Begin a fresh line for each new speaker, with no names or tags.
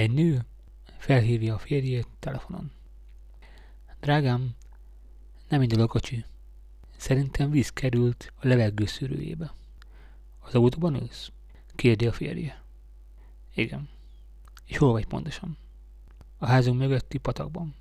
Egy nő felhívja a férjét telefonon. Drágám, nem indul a kocsi. Szerintem víz került a levegő szűrőjébe. Az autóban ülsz? Kérdi a férje. Igen. És hol vagy pontosan? A házunk mögötti patakban.